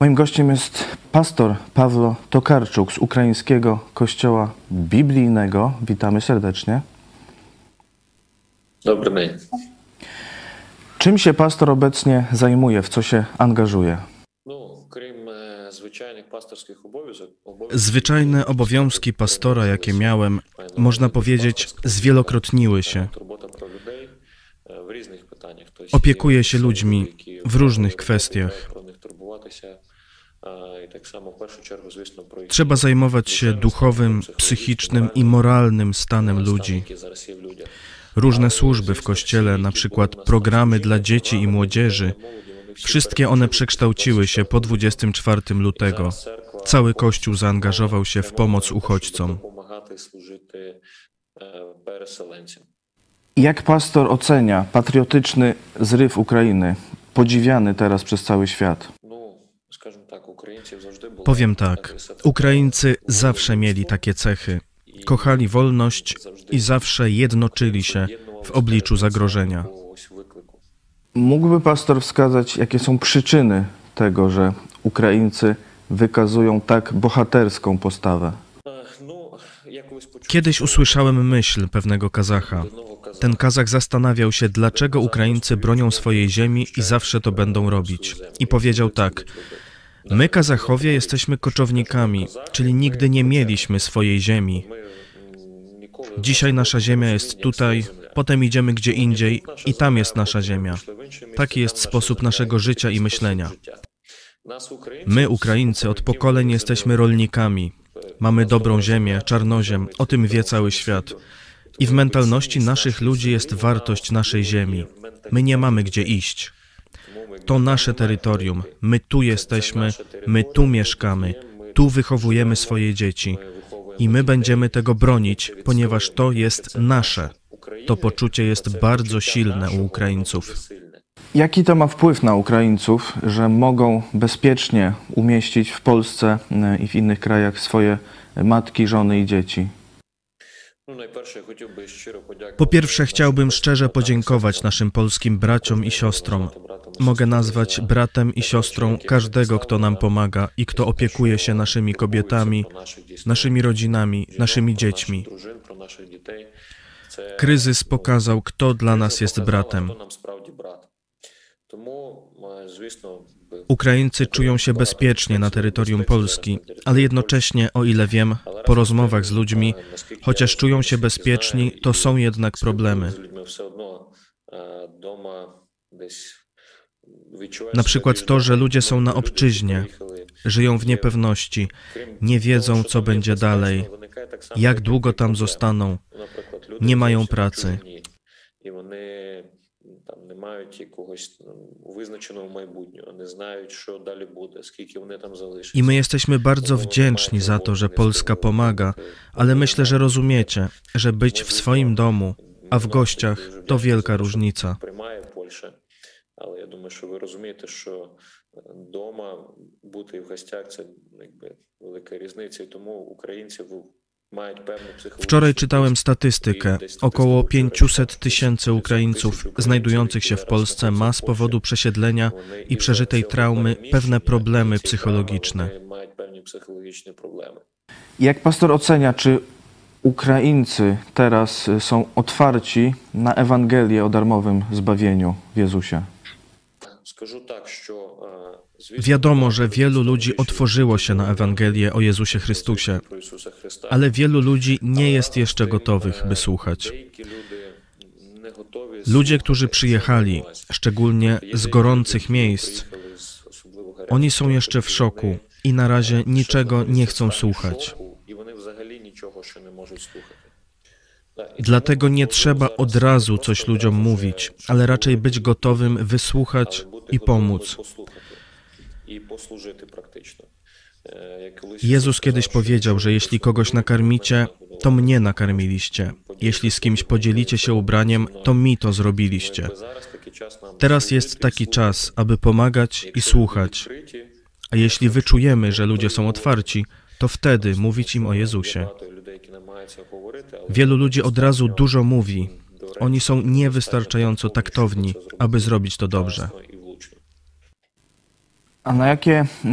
Moim gościem jest pastor Pawlo Tokarczuk z Ukraińskiego Kościoła Biblijnego. Witamy serdecznie. Dobry dzień. Czym się pastor obecnie zajmuje, w co się angażuje? No, e, Zwyczajne obowiązki pastora, jakie miałem, można powiedzieć, zwielokrotniły się. Opiekuję się ludźmi w różnych kwestiach. Trzeba zajmować się duchowym, psychicznym i moralnym stanem стан, ludzi. який зараз є в людях. Różne służby w kościele, na przykład programy dla dzieci i młodzieży, wszystkie one przekształciły się po 24 lutego. Cały Kościół zaangażował się w pomoc uchodźcom. Допомагати служити е, переселенцям. Jak pastor ocenia patriotyczny zryw Ukrainy, podziwiany teraz przez cały świat? Ну, скажімо так, українців завжди було Powiem tak, Ukraińcy zawsze mieli takie cechy. Kochali wolność i zawsze jednoczyli się w obliczu zagrożenia. Mógłby pastor wskazać, jakie są przyczyny tego, że Ukraińcy wykazują tak bohaterską postawę? Kiedyś usłyszałem myśl pewnego Kazacha. Ten Kazach zastanawiał się, dlaczego Ukraińcy bronią swojej ziemi i zawsze to będą robić. I powiedział tak: My, Kazachowie, jesteśmy koczownikami, czyli nigdy nie mieliśmy swojej ziemi. Dzisiaj nasza ziemia jest tutaj, potem idziemy gdzie indziej i tam jest nasza ziemia. Taki jest sposób naszego życia i myślenia. My, Ukraińcy, od pokoleń jesteśmy rolnikami. Mamy dobrą ziemię, czarnoziem, o tym wie cały świat. I w mentalności naszych ludzi jest wartość naszej ziemi. My nie mamy gdzie iść. To nasze terytorium. My tu jesteśmy, my tu mieszkamy, tu wychowujemy swoje dzieci. I my będziemy tego bronić, ponieważ to jest nasze. To poczucie jest bardzo silne u Ukraińców. Jaki to ma wpływ na Ukraińców, że mogą bezpiecznie umieścić w Polsce e, i w innych krajach swoje matki, żony i dzieci? Po pierwsze, chciałbym szczerze podziękować naszym polskim braciom i siostrom. Mogę nazwać bratem i siostrą każdego, kto nam pomaga i kto opiekuje się naszymi kobietami, naszymi rodzinami, naszymi dziećmi. Kryzys pokazał, kto dla nas jest bratem. Ukraińcy czują się bezpiecznie na terytorium Polski, ale jednocześnie, o ile wiem, po rozmowach z ludźmi, chociaż czują się bezpieczni, to są jednak problemy. Na przykład to, że ludzie są na obczyźnie, żyją w niepewności, nie wiedzą, co będzie dalej, jak długo tam zostaną, nie mają pracy чужі, і вони там не мають якогось ну, визначеного майбутнього, не знають, що далі буде, скільки вони там залишаться. I my jesteśmy bardzo wdzięczni za to, że Polska pomaga, ale myślę, że rozumiecie, że być w swoim domu, a w gościach to wielka różnica. Приймає Польща, але я думаю, що ви розумієте, що вдома бути і в гостях це якби велика різниця, і тому українці Wczoraj czytałem statystykę. Około 500 tysięcy Ukraińców znajdujących się w Polsce ma z powodu przesiedlenia i przeżytej traumy pewne problemy psychologiczne. Jak pastor ocenia, czy Ukraińcy teraz są otwarci na Ewangelię o darmowym zbawieniu w Jezusie? Wiadomo, że wielu ludzi otworzyło się na Ewangelię o Jezusie Chrystusie, ale wielu ludzi nie jest jeszcze gotowych, by słuchać. Ludzie, którzy przyjechali, szczególnie z gorących miejsc, oni są jeszcze w szoku i na razie niczego nie chcą słuchać. Dlatego nie trzeba od razu coś ludziom mówić, ale raczej być gotowym wysłuchać i pomóc. Jezus kiedyś powiedział, że jeśli kogoś nakarmicie, to mnie nakarmiliście. Jeśli z kimś podzielicie się ubraniem, to mi to zrobiliście. Teraz jest taki czas, aby pomagać i słuchać. A jeśli wyczujemy, że ludzie są otwarci, to wtedy mówić im o Jezusie. Wielu ludzi od razu dużo mówi. Oni są niewystarczająco taktowni, aby zrobić to dobrze. A na jakie y,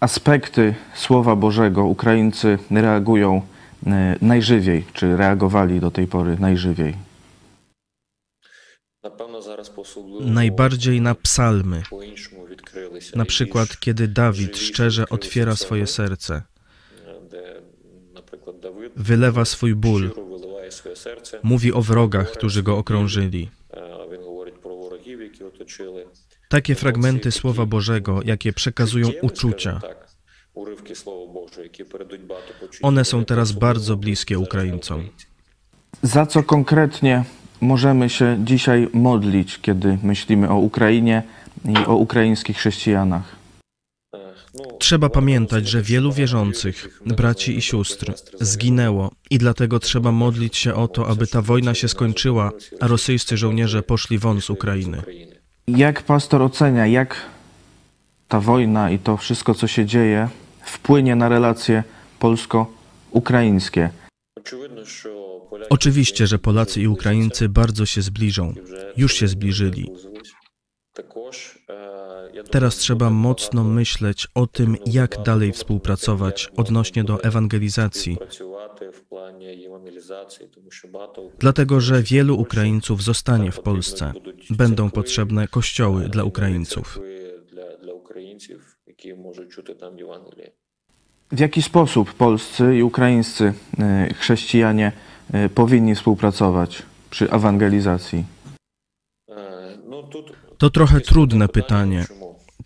aspekty Słowa Bożego Ukraińcy reagują y, najżywiej, czy reagowali do tej pory najżywiej? Najbardziej na psalmy. Na przykład, kiedy Dawid szczerze otwiera swoje serce. Wylewa swój ból. Mówi o wrogach, którzy go okrążyli. Takie fragmenty Słowa Bożego, jakie przekazują uczucia. One są teraz bardzo bliskie Ukraińcom. Za co konkretnie możemy się dzisiaj modlić, kiedy myślimy o Ukrainie i o ukraińskich chrześcijanach? Trzeba pamiętać, że wielu wierzących, braci i sióstr, zginęło i dlatego trzeba modlić się o to, aby ta wojna się skończyła, a rosyjscy żołnierze poszli won z Ukrainy. Jak pastor ocenia, jak ta wojna i to wszystko, co się dzieje, wpłynie na relacje polsko-ukraińskie? Oczywiście, że Polacy i Ukraińcy bardzo się zbliżą. Już się zbliżyli. Teraz trzeba mocno myśleć o tym, jak dalej współpracować odnośnie do ewangelizacji. Dlatego, że wielu Ukraińców zostanie w Polsce. Będą potrzebne kościoły dla Ukraińców. W jaki sposób polscy i ukraińscy e, chrześcijanie e, powinni współpracować przy ewangelizacji? To trochę trudne pytanie,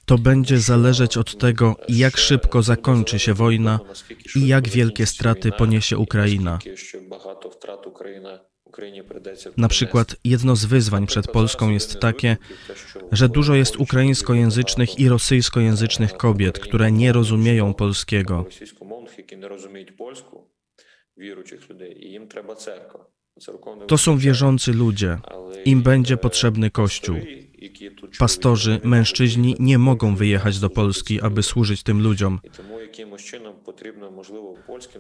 to będzie zależeć od tego, jak szybko zakończy się wojna i jak wielkie straty poniesie Ukraina. Na przykład jedno z wyzwań przed Polską jest takie, że dużo jest ukraińskojęzycznych i rosyjskojęzycznych kobiet, które nie rozumieją polskiego. To są wierzący ludzie. Im będzie potrzebny Kościół. Pastorzy, mężczyźni nie mogą wyjechać do Polski, aby służyć tym ludziom.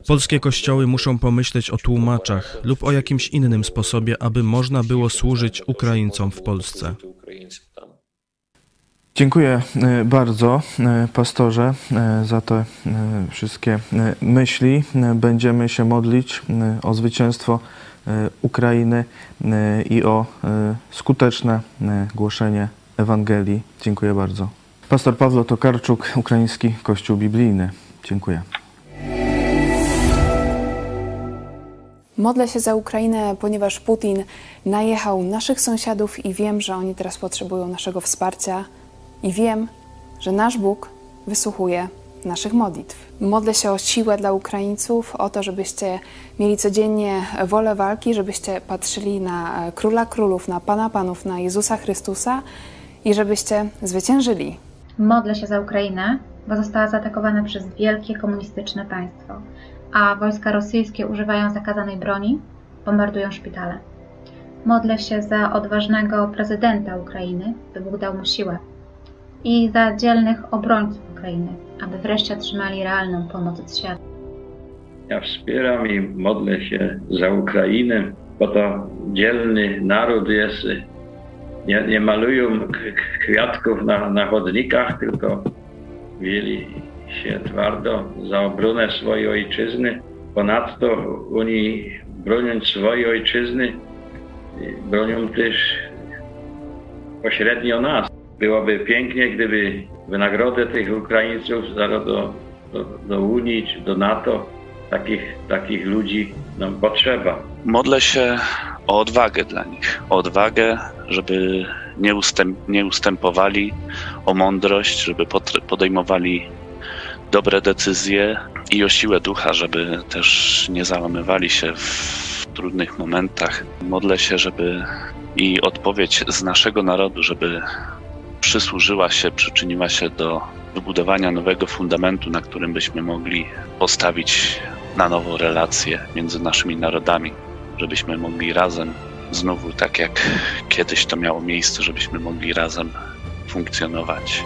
Polskie kościoły muszą pomyśleć o tłumaczach lub o jakimś innym sposobie, aby można było służyć Ukraińcom w Polsce. Dziękuję e, bardzo, e, pastorze, e, za te wszystkie myśli. Będziemy się modlić o zwycięstwo Ukrainy y, i o y, skuteczne głoszenie Ewangelii. Dziękuję bardzo. Pastor Pawlo Tokarczuk, Ukraiński Kościół Biblijny. Dziękuję. Modlę się za Ukrainę, ponieważ Putin najechał naszych sąsiadów i wiem, że oni teraz potrzebują naszego wsparcia i wiem, że nasz Bóg wysłuchuje naszych modlitw. Modlę się o siłę dla Ukraińców, o to, żebyście mieli codziennie wolę walki, żebyście patrzyli na e, Króla Królów, na Pana Panów, na Jezusa Chrystusa i żebyście zwyciężyli. Modlę się za Ukrainę, bo została zaatakowana przez wielkie komunistyczne państwo, a wojska rosyjskie używają zakazanej broni, bombardują szpitale. Modlę się za odważnego prezydenta Ukrainy, by Bóg dał mu siłę, i za dzielnych obrońców Ukrainy, aby wreszcie otrzymali realną pomoc od świata. Ja wspieram i modlę się za Ukrainę, bo to dzielny naród jest. Nie, nie malują kwiatków na, na chodnikach, tylko mieli się twardo za obronę swojej ojczyzny. Ponadto oni broniąc swojej ojczyzny, bronią też pośrednio nas. Byłoby pięknie, gdyby wynagrodę tych Ukraińców zaraz do, do, do Unii czy do NATO takich, takich ludzi nam potrzeba. Modlę się o odwagę dla nich. O odwagę, żeby nie, ustęp, nie ustępowali, o mądrość, żeby podejmowali dobre decyzje i o siłę ducha, żeby też nie załamywali się w trudnych momentach. Modlę się, żeby i odpowiedź z naszego narodu, żeby przysłużyła się, przyczyniła się do wybudowania nowego fundamentu, na którym byśmy mogli postawić na nowo relacje między naszymi narodami, żebyśmy mogli razem, znowu tak jak kiedyś to miało miejsce, żebyśmy mogli razem funkcjonować.